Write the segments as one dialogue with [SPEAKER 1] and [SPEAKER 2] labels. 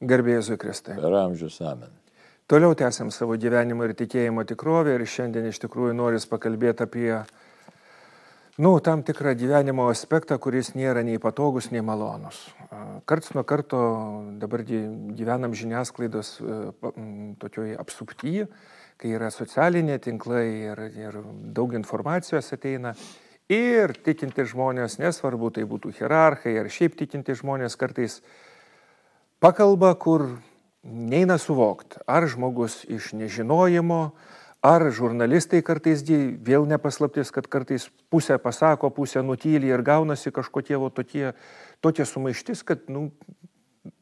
[SPEAKER 1] Garbėjai Kristai.
[SPEAKER 2] Per amžius amen.
[SPEAKER 1] Toliau tęsiam savo gyvenimo ir tikėjimo tikrovę ir šiandien iš tikrųjų noris pakalbėti apie, nu, tam tikrą gyvenimo aspektą, kuris nėra nei patogus, nei malonus. Karts nuo karto dabar gyvenam žiniasklaidos tokioje apsuptyje, kai yra socialiniai tinklai ir, ir daug informacijos ateina. Ir tikinti žmonės, nesvarbu, tai būtų hierarchai ar šiaip tikinti žmonės kartais pakalba, kur neina suvokti, ar žmogus iš nežinojimo, ar žurnalistai kartais, vėl nepaslaptis, kad kartais pusę pasako, pusę nutyli ir gaunasi kažkokie tokie, tokie sumaištis, kad nu,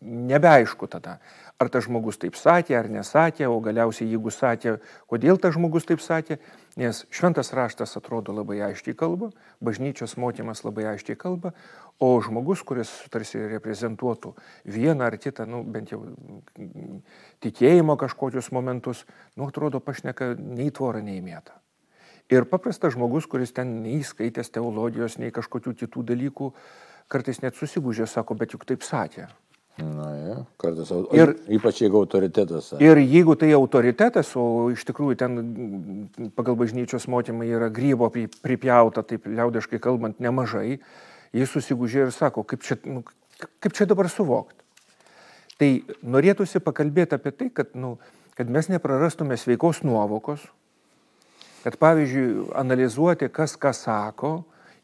[SPEAKER 1] nebeaišku tada ar tas žmogus taip sakė ar nesakė, o galiausiai jeigu sakė, kodėl tas žmogus taip sakė, nes šventas raštas atrodo labai aiškiai kalba, bažnyčios mokymas labai aiškiai kalba, o žmogus, kuris tarsi reprezentuotų vieną ar kitą, nu, bent jau tikėjimo kažkokius momentus, nu, atrodo pašneka nei tvorą, nei mėtą. Ir paprastas žmogus, kuris ten neįskaitęs teologijos, nei kažkokių kitų dalykų, kartais net susigūžė, sako, bet juk taip sakė.
[SPEAKER 2] Na, ja, kartais. Ir, ypač jeigu autoritetas.
[SPEAKER 1] Ir jeigu tai autoritetas, o iš tikrųjų ten pagal bažnyčios motymą yra grybo pripjauta, taip liaudiškai kalbant, nemažai, jis susigūžė ir sako, kaip čia, nu, kaip čia dabar suvokti. Tai norėtųsi pakalbėti apie tai, kad, nu, kad mes neprarastume sveikos nuovokos, kad pavyzdžiui, analizuoti, kas ką sako,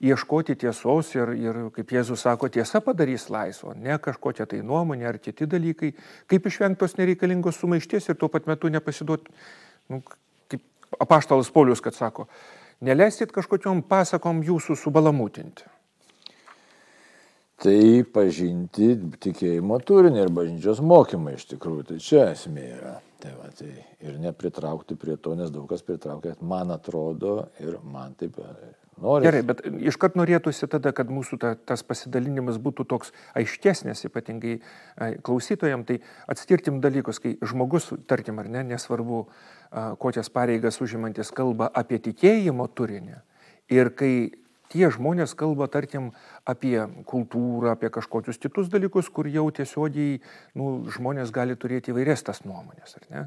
[SPEAKER 1] ieškoti tiesos ir, ir, kaip Jėzus sako, tiesa padarys laisvą, ne kažkokia tai nuomonė ar kiti dalykai, kaip išvengtos nereikalingos sumaišties ir tuo pat metu nepasiduoti, nu, kaip apaštalas Paulius, kad sako, neleiskit kažkokiam pasakom jūsų subalamutinti.
[SPEAKER 2] Tai pažinti tikėjimo turinį ir bažnyčios mokymą iš tikrųjų, tai čia esmė yra. Tai va, tai ir nepritraukti prie to, nes daug kas pritraukia, man atrodo ir man taip
[SPEAKER 1] Nori. Gerai, bet iškart norėtųsi tada, kad mūsų ta, tas pasidalinimas būtų toks aiškesnis, ypatingai klausytojams, tai atskirtim dalykus, kai žmogus, tarkim ar ne, nesvarbu, kokias pareigas užimantis kalba apie tikėjimo turinį ir kai tie žmonės kalba, tarkim, apie kultūrą, apie kažkokius kitus dalykus, kur jau tiesiogiai nu, žmonės gali turėti įvairias tas nuomonės, ar ne?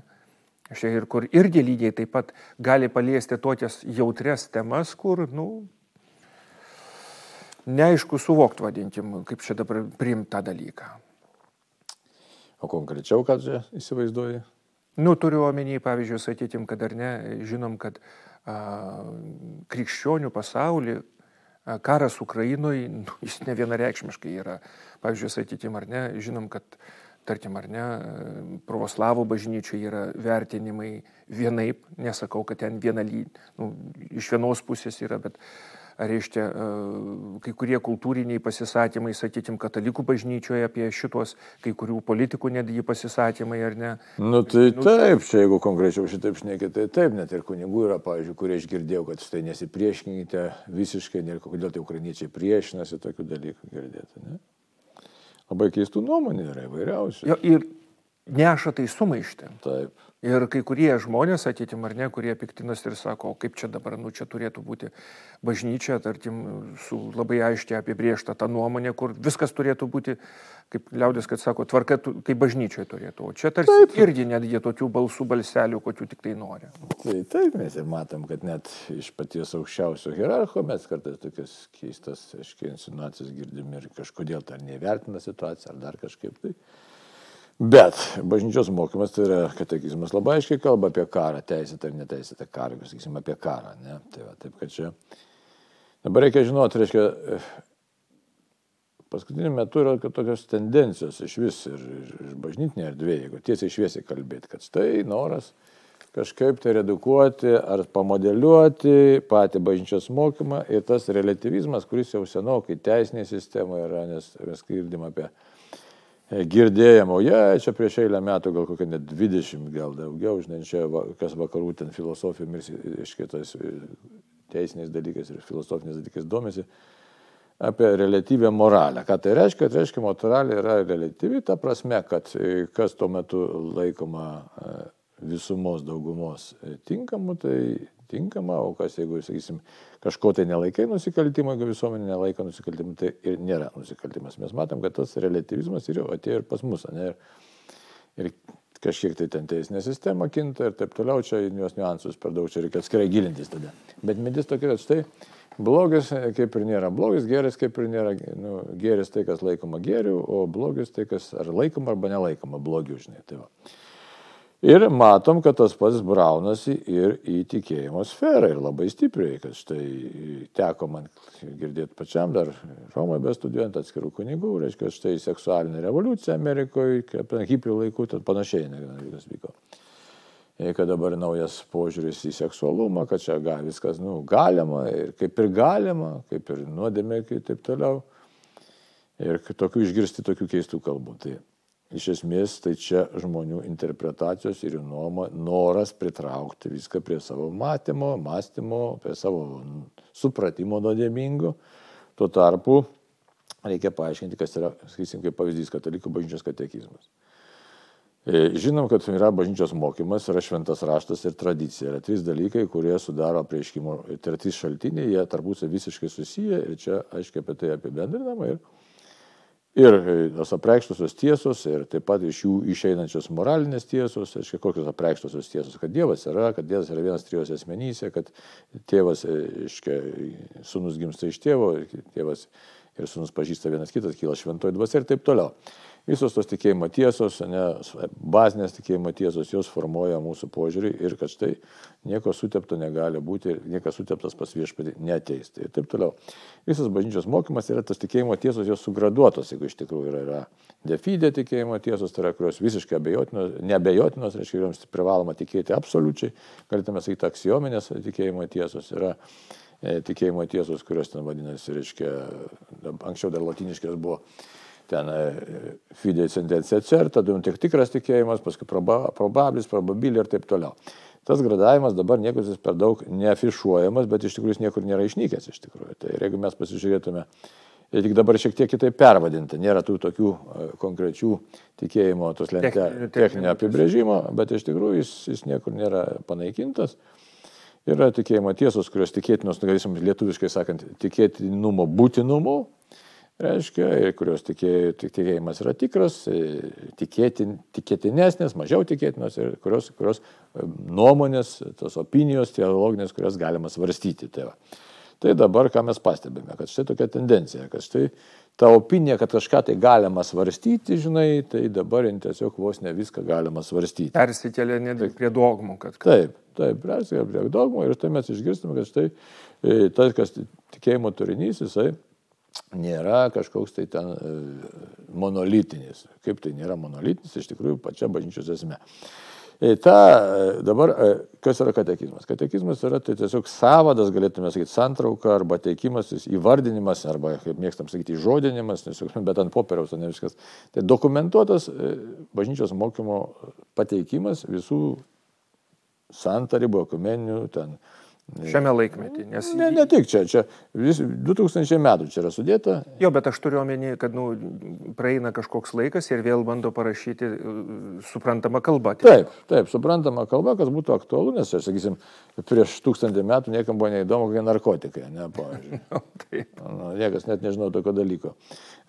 [SPEAKER 1] Ir kur irgi lygiai taip pat gali paliesti tokias jautres temas, kur, nu, neaišku suvokti, vadinkim, kaip čia dabar priimti tą dalyką.
[SPEAKER 2] O konkrečiau, ką čia įsivaizduoji?
[SPEAKER 1] Nu, turiu omeny, pavyzdžiui, sakytim, kad ar ne, žinom, kad a, krikščionių pasaulyje karas Ukrainoje, nu, jis ne vienareikšmiškai yra. Pavyzdžiui, sakytim, ar ne, žinom, kad tarkim, ar ne, pravoslavų bažnyčiai yra vertinimai vienaip, nesakau, kad ten viena lyg, nu, iš vienos pusės yra, bet reiškia, kai kurie kultūriniai pasisakymai, sakykime, katalikų bažnyčioje apie šitos, kai kurių politikų netgi pasisakymai, ar ne?
[SPEAKER 2] Nu tai nu, taip, čia jeigu konkrečiau šitaip šnekėt, tai taip, net ir kunigų yra, pavyzdžiui, kurie aš girdėjau, kad štai nesipriešinkite visiškai, ir kodėl tai ukrainiečiai priešinasi tokių dalykų girdėti, ne? Labai keistų nuomonių yra įvairiausių.
[SPEAKER 1] Jo, ir neša tai sumaištį.
[SPEAKER 2] Taip.
[SPEAKER 1] Ir kai kurie žmonės, atėtim ar ne, kurie piktinasi ir sako, kaip čia dabar, nu čia turėtų būti bažnyčia, tarkim, su labai aiškiai apibriešta ta nuomonė, kur viskas turėtų būti, kaip liaudės, kad sako, tvarka kaip bažnyčioje turėtų. O čia tarsi taip. irgi netgi tokių balsų balselių, kokių tik tai nori.
[SPEAKER 2] Tai taip, mes ir matom, kad net iš paties aukščiausio hierarcho mes kartais tokias keistas, aiškiai, insinuacijas girdim ir kažkodėl tai nevertina situaciją ar dar kažkaip tai. Bet bažnyčios mokymas tai yra katekizmas labai aiškiai kalba apie karą, teisėtą ir neteisėtą karą, sakysim, apie karą. Ne? Tai va, taip kad čia. Dabar reikia žinoti, reiškia, paskutiniu metu yra tokios tendencijos iš vis ir iš bažnytinė erdvė, jeigu tiesiai šviesiai kalbėti, kad štai noras kažkaip tai redukuoti ar pamodeliuoti patį bažnyčios mokymą ir tas relativizmas, kuris jau senokai teisinėje sistemoje yra, nes mes girdim apie girdėjom, o jie čia prieš eilę metų, gal kokia net 20, gal daugiau, žinai, čia kas vakarų ten filosofijomis, iškitais e, teisiniais dalykais ir filosofiniais dalykais domisi, apie relatyvę moralę. Ką tai reiškia? Tai reiškia, moralė yra relatyvi, ta prasme, kad e, kas tuo metu laikoma visumos daugumos tinkamu, tai tinkama, o kas jeigu, sakysim, kažko tai nelaikai nusikaltimo, jeigu visuomenė nelaiko nusikaltimo, tai ir nėra nusikaltimas. Mes matom, kad tas relativizmas ir jau atėjo ir pas mus. Ne? Ir ir kažkiek tai ten teisinė sistema kinta ir taip toliau, čia jos niuansus per daug čia reikia atskirai gilintis tada. Bet mintis tokia, kad štai blogis kaip ir nėra blogis, geris kaip ir nėra, nu, geris tai, kas laikoma geriu, o blogis tai, kas ar laikoma arba nelaikoma blogiu, žinai. Tai va. Ir matom, kad tas pats braunasi ir į tikėjimo sferą ir labai stipriai, kad štai teko man girdėti pačiam dar Romoje bestudijuojant atskirų kunigų, reiškia, štai seksualinė revoliucija Amerikoje, apie hipių laikų, tad panašiai viskas vyko. Ir kad dabar naujas požiūris į seksualumą, kad čia ga, viskas nu, galima ir kaip ir galima, kaip ir nuodėmė ir taip toliau. Ir tokių išgirsti tokių keistų kalbų. Tai Iš esmės, tai čia žmonių interpretacijos ir nuoma, noras pritraukti viską prie savo matymo, mąstymo, prie savo supratimo nuodėmingo. Tuo tarpu reikia paaiškinti, kas yra, sakysim, kaip pavyzdys katalikų bažnyčios katekizmas. E, žinom, kad yra bažnyčios mokymas, yra šventas raštas ir tradicija. Yra trys dalykai, kurie sudaro prieškimo, tai yra trys šaltiniai, jie tarpusai visiškai susiję ir čia aiškiai apie tai apibendrinama. Ir ir e, tos apreikštosios tiesos, ir taip pat iš jų išeinančios moralinės tiesos, aiškiai, kokios apreikštosios tiesos, kad Dievas yra, kad Dievas yra vienas trijose asmenyse, kad tėvas, aiškiai, e, sunus gimsta iš tėvo, tėvas ir sunus pažįsta vienas kitas, kyla šventoji dvasia ir taip toliau. Visos tos tikėjimo tiesos, ne, bazinės tikėjimo tiesos, jos formuoja mūsų požiūrį ir kad štai nieko sutepto negali būti ir niekas suteptas pas viešpatį neteis. Tai ir taip toliau. Visas bažnyčios mokymas yra tas tikėjimo tiesos, jos sugraduotos, jeigu iš tikrųjų yra, yra defidė tikėjimo tiesos, tai yra, kurios visiškai abejotinos, neabejotinos, reiškia, joms privaloma tikėti absoliučiai, galėtume sakyti, aksiominės tikėjimo tiesos yra e, tikėjimo tiesos, kurios ten vadinasi, reiškia, anksčiau dar latiniškės buvo ten e, fide sentencija certa, tada tik tikras tikėjimas, paskui proba, probabilis, probabilis ir taip toliau. Tas gradavimas dabar niekur jis per daug neafišuojamas, bet iš tikrųjų jis niekur nėra išnykęs iš tikrųjų. Tai jeigu mes pasižiūrėtume, ir tik dabar šiek tiek kitaip pervadinta, nėra tų tokių e, konkrečių tikėjimo, tos lentė, techninio apibrėžimo, bet iš tikrųjų jis, jis niekur nėra panaikintas. Yra tikėjimo tiesos, kurios tikėtinos, galėsim lietuviškai sakant, tikėtinumo būtinumu, reiškia, ir kurios tikė, tikėjimas yra tikras, tikėtin, tikėtinesnės, mažiau tikėtinos ir kurios, kurios nuomonės, tos opinijos teologinės, kurias galima svarstyti. Tai, va. tai dabar ką mes pastebime, kad štai tokia tendencija, kad štai ta opinija, kad kažką tai galima svarstyti, žinai, tai dabar tiesiog vos ne viską galima svarstyti.
[SPEAKER 1] Persikėlė netgi prie dogmų. Kad...
[SPEAKER 2] Taip, taip, persikėlė prie dogmų ir tai mes išgirstame, kad štai e, tas, kas tikėjimo turinys, jisai nėra kažkoks tai ten e, monolitinis. Kaip tai nėra monolitinis, iš tikrųjų pačia bažnyčios esmė. E, ta, e, dabar, kas yra katekizmas? Katekizmas yra tai tiesiog savadas, galėtume sakyti, santrauka arba teikimas, įvardinimas, arba, kaip mėgstam sakyti, žodinimas, bet ant popieriaus, ne viskas. Tai dokumentuotas bažnyčios mokymo pateikimas visų santarybų, ekumeninių, ten
[SPEAKER 1] Šiame laikmetį. Nes...
[SPEAKER 2] Ne, ne tik čia, čia vis, 2000 metų čia yra sudėta.
[SPEAKER 1] Jo, bet aš turiu omeny, kad nu, praeina kažkoks laikas ir vėl bando parašyti uh, suprantamą kalbą.
[SPEAKER 2] Taip, taip, suprantama kalba, kas būtų aktualu, nes, aš sakysim, prieš tūkstantį metų niekam buvo neįdomu, kokie narkotikai, ne, pavyzdžiui. no, taip. nu, niekas net nežinau tokio dalyko.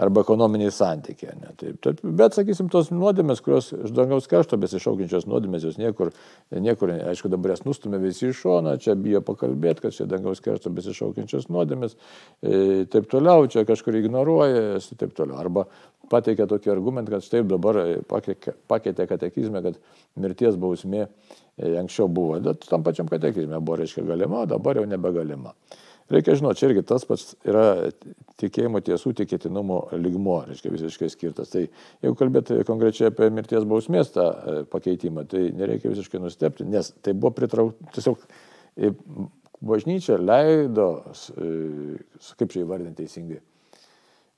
[SPEAKER 2] Arba ekonominiai santykiai. Ne, taip, taip, bet, sakysim, tos nuodėmės, kurios iš dangaus karšto besišaukiančios nuodėmės, jos niekur, niekur, aišku, dabar jas nustumė visi iš šono, čia bijo pakalbėti, kad čia dangaus keršto besišaukiančios nuodėmės, e, taip toliau, čia kažkur ignoruoja taip toliau. Arba pateikia tokį argumentą, kad štai dabar e, pakeitė katekizmę, kad mirties bausmė e, anksčiau buvo, bet tam pačiam katekizme buvo, reiškia, galima, dabar jau nebegalima. Reikia žinoti, čia irgi tas pats yra tikėjimo tiesų tikėtinumo lygmo, reiškia visiškai skirtas. Tai jeigu kalbėti konkrečiai apie mirties bausmės tą pakeitimą, tai nereikia visiškai nustepti, nes tai buvo pritraukta tiesiog bažnyčia leido, kaip čia įvardinti teisingai,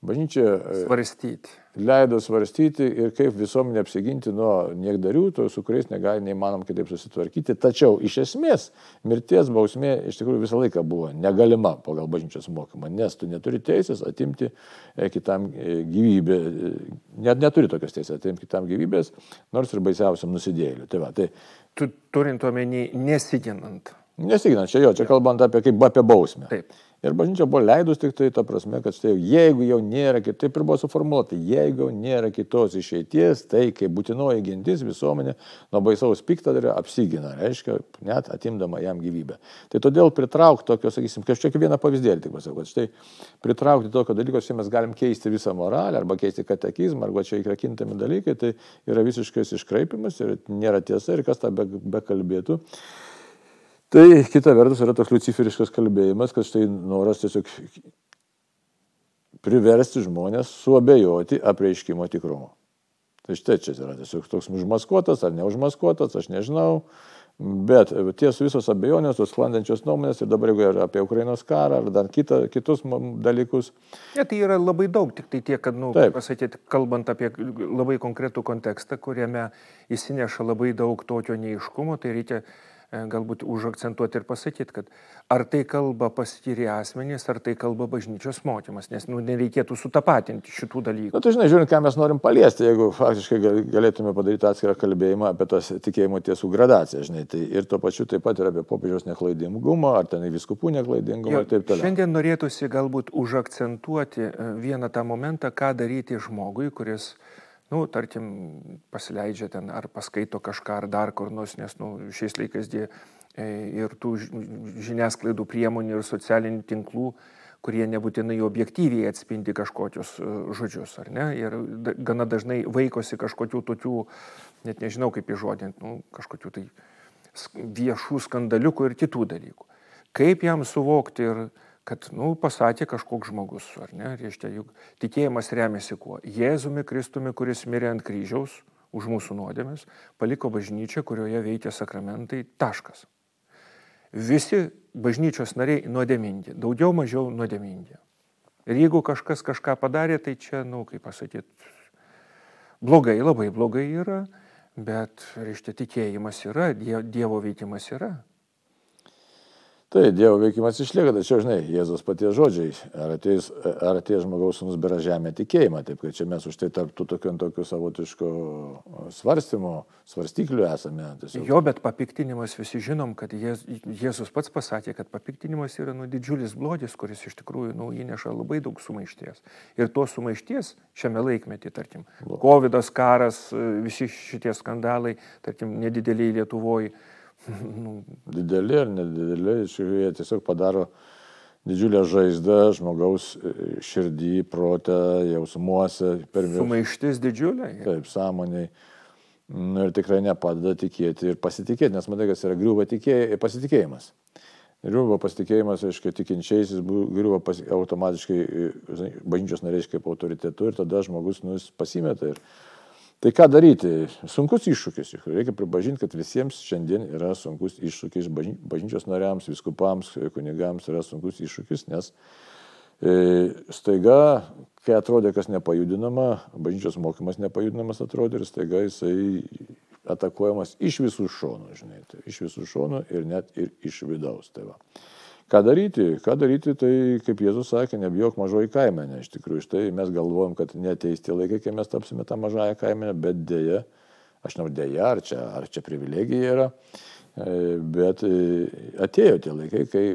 [SPEAKER 2] bažnyčia
[SPEAKER 1] svarstyti.
[SPEAKER 2] leido svarstyti ir kaip visuomenė apsiginti nuo niekdarių, to, su kuriais negali neįmanom kitaip susitvarkyti. Tačiau iš esmės mirties bausmė iš tikrųjų visą laiką buvo negalima pagal bažnyčios mokymą, nes tu neturi teisės atimti e, kitam e, gyvybę, e, net neturi tokios teisės atimti kitam gyvybės, nors ir baisiausiam nusidėliu. Tai va, tai,
[SPEAKER 1] tu turint omeny nesiginant
[SPEAKER 2] Nesiginant, čia jo, čia kalbant apie kaip apie bausmę.
[SPEAKER 1] Taip.
[SPEAKER 2] Ir bažnyčia buvo leidus tik tai ta prasme, kad štai jeigu jau nėra, taip ir buvo suformuoluota, jeigu nėra kitos išeities, tai kaip būtinoji gintis visuomenė nuo baisaus piktadario apsigina, reiškia, net atimdama jam gyvybę. Tai todėl pritraukti tokio, sakysim, kažkiek vieną pavyzdėlį tik pasakau, štai pritraukti tokio dalyko, čia mes galim keisti visą moralę arba keisti katekizmą, arba čia yra kintami dalykai, tai yra visiškai iškraipimas ir nėra tiesa ir kas tą bekalbėtų. Be Tai kita vertus yra toks luciferiškas kalbėjimas, kad štai noras tiesiog priversti žmonės suabejoti apreiškimo tikrumu. Tai štai čia yra tiesiog toks užmaskuotas ar neužmaskuotas, aš nežinau. Bet ties visos abejonės, tos sklandančios nuomonės ir dabar jeigu yra apie Ukrainos karą ar dar kita, kitus dalykus.
[SPEAKER 1] Ja, tai yra labai daug, tik tai tiek, kad, nu, pasakyti, kalbant apie labai konkretų kontekstą, kuriame įsineša labai daug tokio neiškumo, tai reikia galbūt užakcentuoti ir pasakyti, kad ar tai kalba paskiri asmenys, ar tai kalba bažnyčios mokymas, nes nu, nereikėtų sutapatinti šitų dalykų.
[SPEAKER 2] Na, tai žinai, žiūrint, ką mes norim paliesti, jeigu faktiškai galėtume padaryti atskirą kalbėjimą apie tos tikėjimo tiesų gradaciją, žinai, tai ir tuo pačiu taip pat ir apie popiežiaus neklaidingumą, ar ten viskupų neklaidingumą ir taip toliau.
[SPEAKER 1] Šiandien norėtųsi galbūt užakcentuoti e, vieną tą momentą, ką daryti žmogui, kuris nu, tarkim, pasileidžia ten ar paskaito kažką ar dar kur nors, nes nu, šiais laikais dė, e, ir tų žiniasklaidų priemonių ir socialinių tinklų, kurie nebūtinai objektyviai atspindi kažkokius e, žodžius, ar ne? Ir gana dažnai vaikosi kažkokių tokių, net nežinau kaip įžodinti, nu, kažkokių tai viešų skandaliukų ir kitų dalykų. Kaip jam suvokti ir kad, nu, pasakė kažkoks žmogus, ar ne, reiškia, juk tikėjimas remiasi kuo? Jėzumi Kristumi, kuris mirė ant kryžiaus už mūsų nuodėmės, paliko bažnyčią, kurioje veikia sakramentai, taškas. Visi bažnyčios nariai nuodėmingi, daugiau mažiau nuodėmingi. Ir jeigu kažkas kažką padarė, tai čia, nu, kaip pasakyti, blogai, labai blogai yra, bet, reiškia, tikėjimas yra, Dievo veikimas yra.
[SPEAKER 2] Tai Dievo veikimas išlieka, tačiau, žinai, Jėzus paties žodžiai, ar ateis, ar ateis žmogaus sunus bera žemė tikėjimą, taip kad čia mes už tai tarptų tokių, tokių savotiško svarstymo, svarstyklių esame.
[SPEAKER 1] Tiesiog. Jo, bet papiktinimas visi žinom, kad Jėzus pats pasakė, kad papiktinimas yra nu, didžiulis blogis, kuris iš tikrųjų nu, įneša labai daug sumaišties. Ir tos sumaišties šiame laikmetį, tarkim, COVID, karas, visi šitie skandalai, tarkim, nedideliai Lietuvoje
[SPEAKER 2] nu, dideli ar nedideli, jie tiesiog padaro didžiulę žaizdą žmogaus e, širdį, protę, jausmuose.
[SPEAKER 1] Sumaištis didžiulė.
[SPEAKER 2] Taip, sąmoniai. Nu, ir tikrai nepadeda tikėti ir pasitikėti, nes matai, kas yra griūva tikė, pasitikėjimas. Griūva pasitikėjimas, aiškiai, tikinčiaisiais, griūva pasi, automatiškai e, bažnyčios nariais kaip autoritetu ir tada žmogus nu, pasimeta ir Tai ką daryti? Sunkus iššūkis. Reikia pripažinti, kad visiems šiandien yra sunkus iššūkis, bažnyčios nariams, viskupams, kunigams yra sunkus iššūkis, nes e, staiga, kai atrodė, kas nepajudinama, bažnyčios mokymas nepajudinamas atrodė ir staiga jisai atakuojamas iš visų šonų, žinai, tai iš visų šonų ir net ir iš vidaus. Tai va. Ką daryti? Ką daryti, tai kaip Jėzus sakė, nebijok mažoji kaimenė. Iš tikrųjų, štai mes galvojam, kad neteis tie laikai, kai mes tapsime tą mažąją kaimenę, bet dėja, aš žinau, dėja, ar čia, ar čia privilegija yra, e, bet e, atėjo tie laikai, kai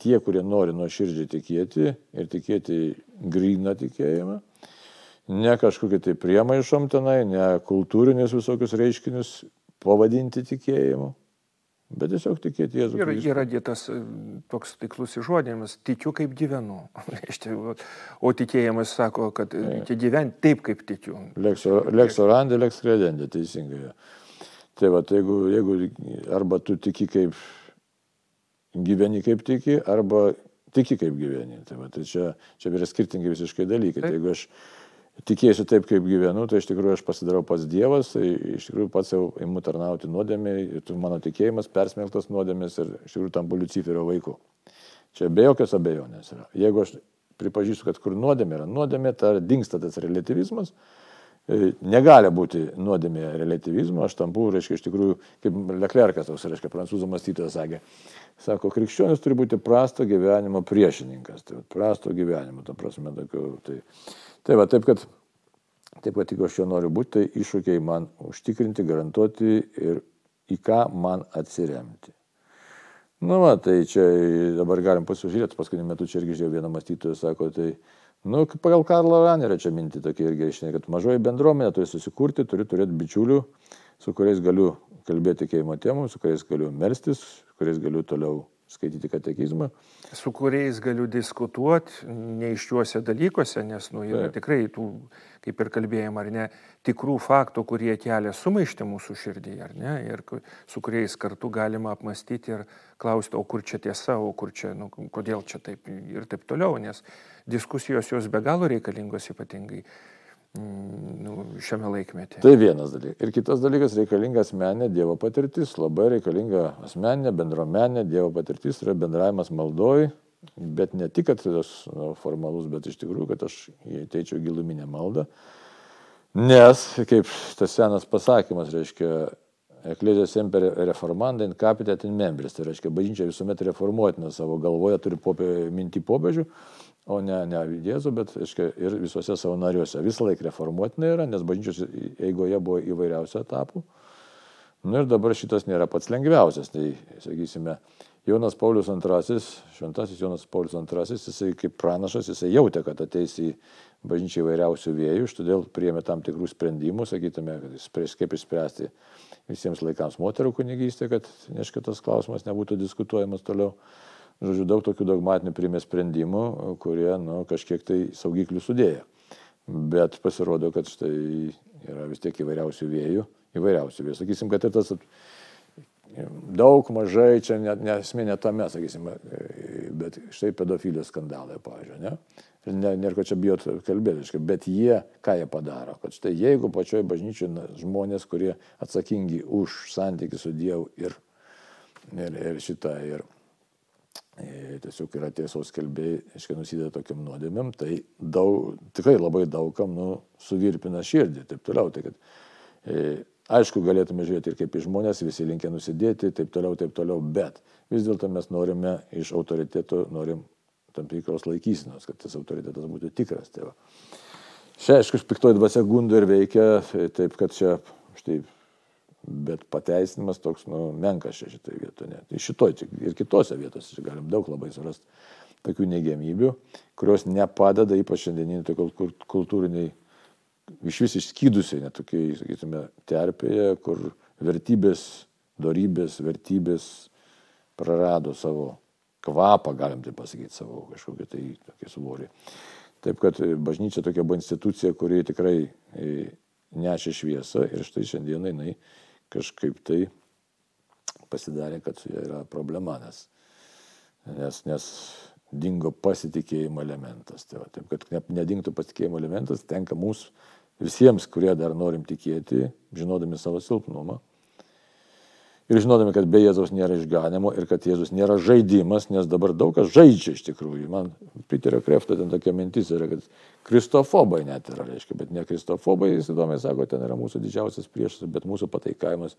[SPEAKER 2] tie, kurie nori nuoširdžiai tikėti ir tikėti gryną tikėjimą, ne kažkokį tai priemaišom tenai, ne kultūrinius visokius reiškinius pavadinti tikėjimu, Bet tiesiog tikėti Jėzų.
[SPEAKER 1] Ir yra dėtas e, toks taiklus įžodėjimas, tikiu kaip gyvenu. o tikėjimas sako, kad reikia gyventi taip, kaip tikiu.
[SPEAKER 2] Leks orandė, leks kredendė, teisingai. Tai va, tai jeigu, jeigu arba tu tiki kaip gyveni kaip tiki, arba tiki kaip gyveni. Tai, va, tai čia, čia yra skirtingi visiškai dalykai. Tai jeigu aš tikėsiu taip, kaip gyvenu, tai iš tikrųjų aš pasidarau pats Dievas, tai iš tikrųjų pats jau imu tarnauti nuodėmiai, mano tikėjimas persmelktas nuodėmės ir iš tikrųjų tampu Luciferio vaiku. Čia be jokios abejonės yra. Jeigu aš pripažįstu, kad kur nuodėmė yra nuodėmė, tai dinksta tas relativizmas, e, negali būti nuodėmė relativizmo, aš tampu, reiškia, iš tikrųjų, kaip Leclercas, toks, reiškia, prancūzų mąstytojas sakė, sako, krikščionis turi būti prasto gyvenimo priešininkas, tai prasto gyvenimo, ta prasme, tokiu, tai Tai va, taip kad, taip kad jeigu aš jo noriu būti, tai iššūkiai man užtikrinti, garantuoti ir į ką man atsiremti. Nu, va, tai čia dabar galim pasižiūrėti, paskutiniu metu čia irgi žiūrėjau vieną mąstytoją, sako, tai, nu, pagal Karlo Ranerio čia minti tokia irgi išinė, kad mažoji bendruomenė turi susikurti, turi turėti bičiulių, su kuriais galiu kalbėti tikėjimo temų, su kuriais galiu melstis, su kuriais galiu toliau skaityti katekizmą.
[SPEAKER 1] Su kuriais galiu diskutuoti neiščiuose dalykuose, nes nu, yra Taip. tikrai tų, kaip ir kalbėjom, ar ne, tikrų faktų, kurie kelia sumaištį mūsų širdį, ar ne, ir su kuriais kartu galima apmastyti ir klausti, o kur čia tiesa, o kur čia, nu, kodėl čia taip ir taip toliau, nes diskusijos jos be galo reikalingos ypatingai nu, šiame laikmetyje.
[SPEAKER 2] Tai vienas dalykas. Ir kitas dalykas - reikalinga asmeninė Dievo patirtis. Labai reikalinga asmeninė, bendruomenė, Dievo patirtis yra bendravimas maldoj, bet ne tik, kad tas nu, formalus, bet iš tikrųjų, kad aš įteičiau giluminę maldą. Nes, kaip tas senas pasakymas, reiškia, Eklezija semper reformanda in capita in membris, tai reiškia, bažnyčia visuomet reformuotina savo galvoje, turi popė, minti popiežių, o ne, ne Jėzų, bet aiškia, ir visuose savo nariuose. Visą laiką reformuotina yra, nes bažnyčios eigoje buvo įvairiausių etapų. Nu ir dabar šitas nėra pats lengviausias. Tai, sakysime, Jonas Paulius II, šventasis Jonas Paulius II, jisai kaip pranašas, jisai jautė, kad ateis į bažnyčią įvairiausių vėjų, iš todėl priėmė tam tikrų sprendimų, sakytume, kaip išspręsti visiems laikams moterų kunigystę, kad neškitas klausimas nebūtų diskutuojamas toliau. Žodžiu, daug tokių dogmatinių primė sprendimų, kurie nu, kažkiek tai saugiklių sudėjo. Bet pasirodo, kad štai yra vis tiek įvairiausių vėjų, įvairiausių vėjų. Sakysim, kad ir tas daug mažai, čia nesmė ne tame, sakysim, bet štai pedofilijos skandalai, pavyzdžiui, ne? Ir nėra ko čia bijot kalbėti, bet jie, ką jie padaro, kad štai jeigu pačioje bažnyčioje žmonės, kurie atsakingi už santykių su Dievu ir, ir, ir šitą, ir E, tiesiog yra tiesos kelbėjai, aiškiai nusideda tokiam nuodėmėm, tai daug, tikrai labai daugam nu, suvirpina širdį ir taip toliau. Tai kad, e, aišku, galėtume žiūrėti ir kaip į žmonės, visi linkia nusidėti, taip toliau, taip toliau, bet vis dėlto mes norime iš autoriteto, norim tam tikros laikysinos, kad tas autoritetas būtų tikras. Tai va. Čia, aišku, piktoji dvasia gundo ir veikia, taip kad čia štai Bet pateisinimas toks, nu, menkas čia šitoje vietoje. Ne. Tai šitoje ir kitose vietose galim daug labai surasti tokių neigiamybių, kurios nepadeda, ypač šiandieniniai tokiai kultūriniai, iš vis išskydusiai, netokiai, sakytume, terpėje, kur vertybės, darybės, vertybės prarado savo kvapą, galim tai pasakyti, savo kažkokį tai tokį svorį. Taip kad bažnyčia tokia buvo institucija, kuri tikrai e, nešė šviesą ir štai šiandieną jinai kažkaip tai pasidarė, kad su ja yra problema, nes, nes, nes dingo pasitikėjimo elementas. Tai va, taip, kad nedingtų pasitikėjimo elementas, tenka mums visiems, kurie dar norim tikėti, žinodami savo silpnumą, Ir žinodami, kad be Jėzaus nėra išganimo ir kad Jėzus nėra žaidimas, nes dabar daug kas žaidžia iš tikrųjų. Man Piterio Krefto ten tokia mintis yra, kad kristofobai net yra, reiškia, bet ne kristofobai, jis įdomiai sako, ten yra mūsų didžiausias priešas, bet mūsų pataikavimas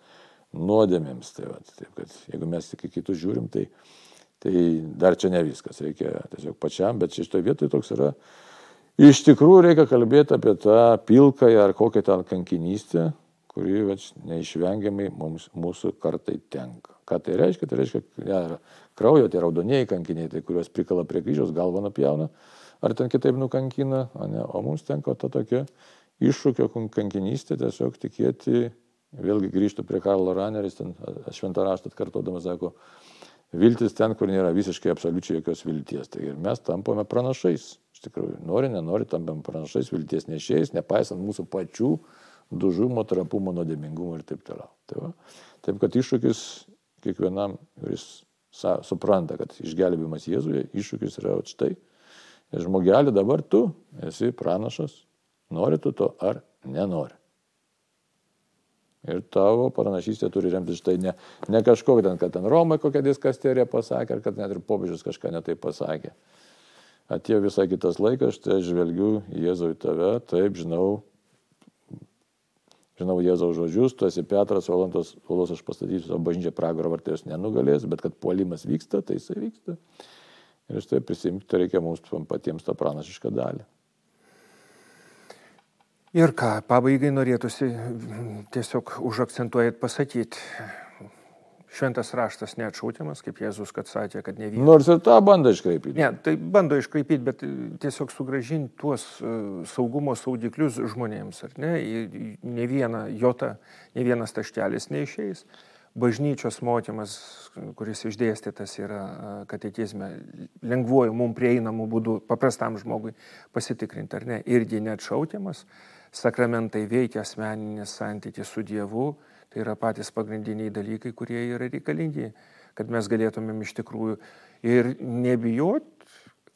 [SPEAKER 2] nuodėmėms. Tai va, taip, kad jeigu mes tik į kitus žiūrim, tai, tai dar čia ne viskas, reikia tiesiog pačiam, bet šitoje vietoje toks yra. Iš tikrųjų reikia kalbėti apie tą pilkąją ar kokią ten kankinystę, kuri vač, neišvengiamai mums, mūsų kartai tenka. Ką tai reiškia? Tai reiškia, ja, kraujo, tie raudonieji kankiniai, tai kuriuos prikala prie kryžiaus, galvą nupjauna, ar ten kitaip nukankina, ne, o mums tenka ta tokia iššūkio kankinystė, tiesiog tikėti, vėlgi grįžtų prie Karlo Raneris, ten šventą raštą atkartodamas sako, viltis ten, kur nėra visiškai absoliučiai jokios vilties. Tai ir mes tampame pranašais. Iš tikrųjų, nori, nenori, tampame pranašais, vilties nešėjais, nepaisant mūsų pačių dužumo, trapumo, nuodėmingumo ir taip toliau. Tai va. taip kad iššūkis kiekvienam, kuris supranta, kad išgelbėjimas Jėzuje, iššūkis yra štai. Žmogelį dabar tu esi pranašas, nori tu to ar nenori. Ir tavo pranašystė turi remtis štai ne, ne kažkokia ten, kad ten Romai kokią diskasterija pasakė, ar kad net ir popiežius kažką netai pasakė. Atėjo visai kitas laikas, štai žvelgiu Jėzau į tave, taip žinau, žinau Jėzaus žodžius, tu esi Petras, Olantas, Olos aš pastatysiu savo bažnyčią pragaro vartėjus nenugalės, bet kad puolimas vyksta, tai jisai vyksta. Ir štai prisimti reikia mums patiems tą pranašišką dalį.
[SPEAKER 1] Ir ką, pabaigai norėtųsi tiesiog užakcentuojat pasakyti. Šventas raštas neatšautiamas, kaip Jėzus, kad sakė, kad ne vienas.
[SPEAKER 2] Nors ir tą bando iškraipyti.
[SPEAKER 1] Ne, tai bando iškraipyti, bet tiesiog sugražinti tuos uh, saugumo saudiklius žmonėms, ar ne? Ne viena jota, ne vienas taštelis neišeis. Bažnyčios mokymas, kuris išdėstytas yra uh, katekizme, lengvuoju, mums prieinamu būdu, paprastam žmogui pasitikrinti, ar ne, irgi neatšautiamas. Sakramentai veikia asmeninės santykis su Dievu, Tai yra patys pagrindiniai dalykai, kurie yra reikalingi, kad mes galėtumėm iš tikrųjų ir nebijot,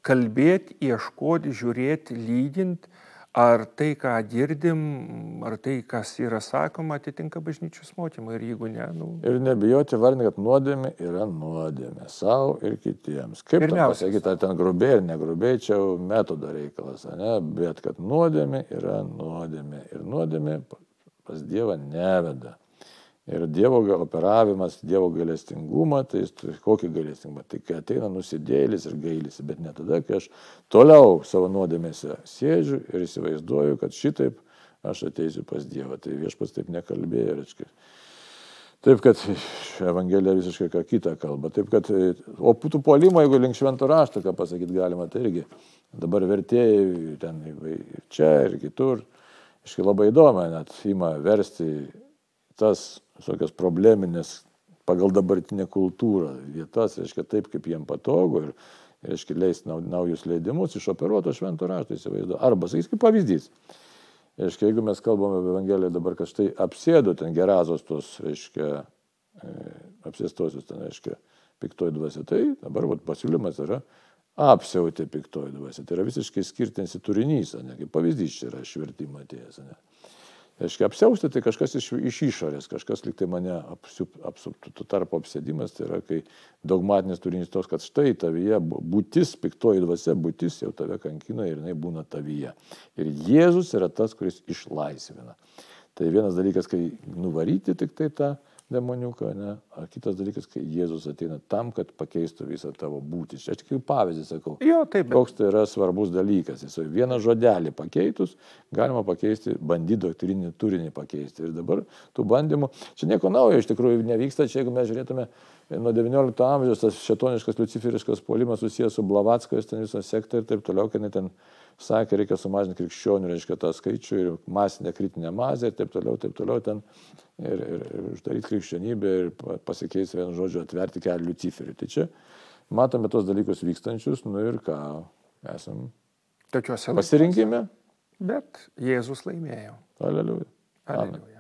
[SPEAKER 1] kalbėti, ieškoti, žiūrėti, lygint, ar tai, ką girdim, ar tai, kas yra sakoma, atitinka bažnyčios mokymą ir jeigu ne. Nu...
[SPEAKER 2] Ir nebijoti vardinti, kad nuodėmė yra nuodėmė savo ir kitiems. Kaip pasakyti, ar ten grubiai ar negrubiai, čia jau metodo reikalas, ne? bet kad nuodėmė yra nuodėmė ir nuodėmė pas Dievą neveda. Ir Dievo operavimas, Dievo gailestingumą, tai kokį gailestingumą? Tai kai ateina nusidėlis ir gailisi, bet ne tada, kai aš toliau savo nuodėmėse sėdžiu ir įsivaizduoju, kad šitaip aš ateisiu pas Dievą. Tai viešpas taip nekalbėjo, reiškia. Taip, kad Evangelija visiškai ką kitą kalba. Taip, kad, o putų puolimo, jeigu link švento rašto, ką pasakyti galima, tai irgi dabar vertėjai ten ir čia ir kitur. Iškai labai įdomu, net ima versti tas visokias probleminės pagal dabartinę kultūrą vietas, reiškia taip, kaip jiem patogu ir, reiškia, leisti naujus leidimus iš operuoto švento rašto įsivaizduoju. Arba, sakys, kaip pavyzdys. Reiškia, jeigu mes kalbame apie Evangeliją dabar, kad štai apsėdo ten gerazos tos, reiškia, e, apsėstosius ten, reiškia, piktoji dvasia, tai dabar vat, pasiūlymas yra apsiautė piktoji dvasia. Tai yra visiškai skirtinsi turinys, ne kaip pavyzdys čia yra švertimo atėjęs. Ne. Reiškia, apsiausti tai kažkas iš, iš išorės, kažkas liktai mane apsuptų. Tuo tarpu apsėdimas tai yra, kai dogmatinis turinys tos, kad štai tavyje būtis, piktoji dvasia, būtis jau tave kankina ir jinai būna tavyje. Ir Jėzus yra tas, kuris išlaisvina. Tai vienas dalykas, kai nuvaryti tik tai tą demoniuką, ne? Ar kitas dalykas, kai Jėzus ateina tam, kad pakeistų visą tavo būtį. Čia tik pavyzdį sakau.
[SPEAKER 1] Jo, taip.
[SPEAKER 2] Koks tai yra svarbus dalykas. Jis vieną žodelį pakeitus, galima pakeisti, bandyti doktrinį turinį pakeisti. Ir dabar tų bandymų, čia nieko naujo iš tikrųjų nevyksta, čia jeigu mes žiūrėtume nuo XIX amžiaus, tas šetoniškas, luciferiškas puolimas susijęs su Blavatskojais, ten visą sektą ir taip toliau, kad ten sakė, reikia sumažinti krikščionių, reiškia, tą skaičių ir masinę kritinę masę ir taip toliau, taip toliau ten ir, ir, ir uždaryti krikščionybę ir pasikeisti vienu žodžiu, atverti kelią Luciferiui. Tai čia matome tos dalykus vykstančius, nu ir ką, esam
[SPEAKER 1] Tokiuose
[SPEAKER 2] pasirinkime.
[SPEAKER 1] Bet Jėzus laimėjo.
[SPEAKER 2] Aleliuja.
[SPEAKER 1] Aleliuja.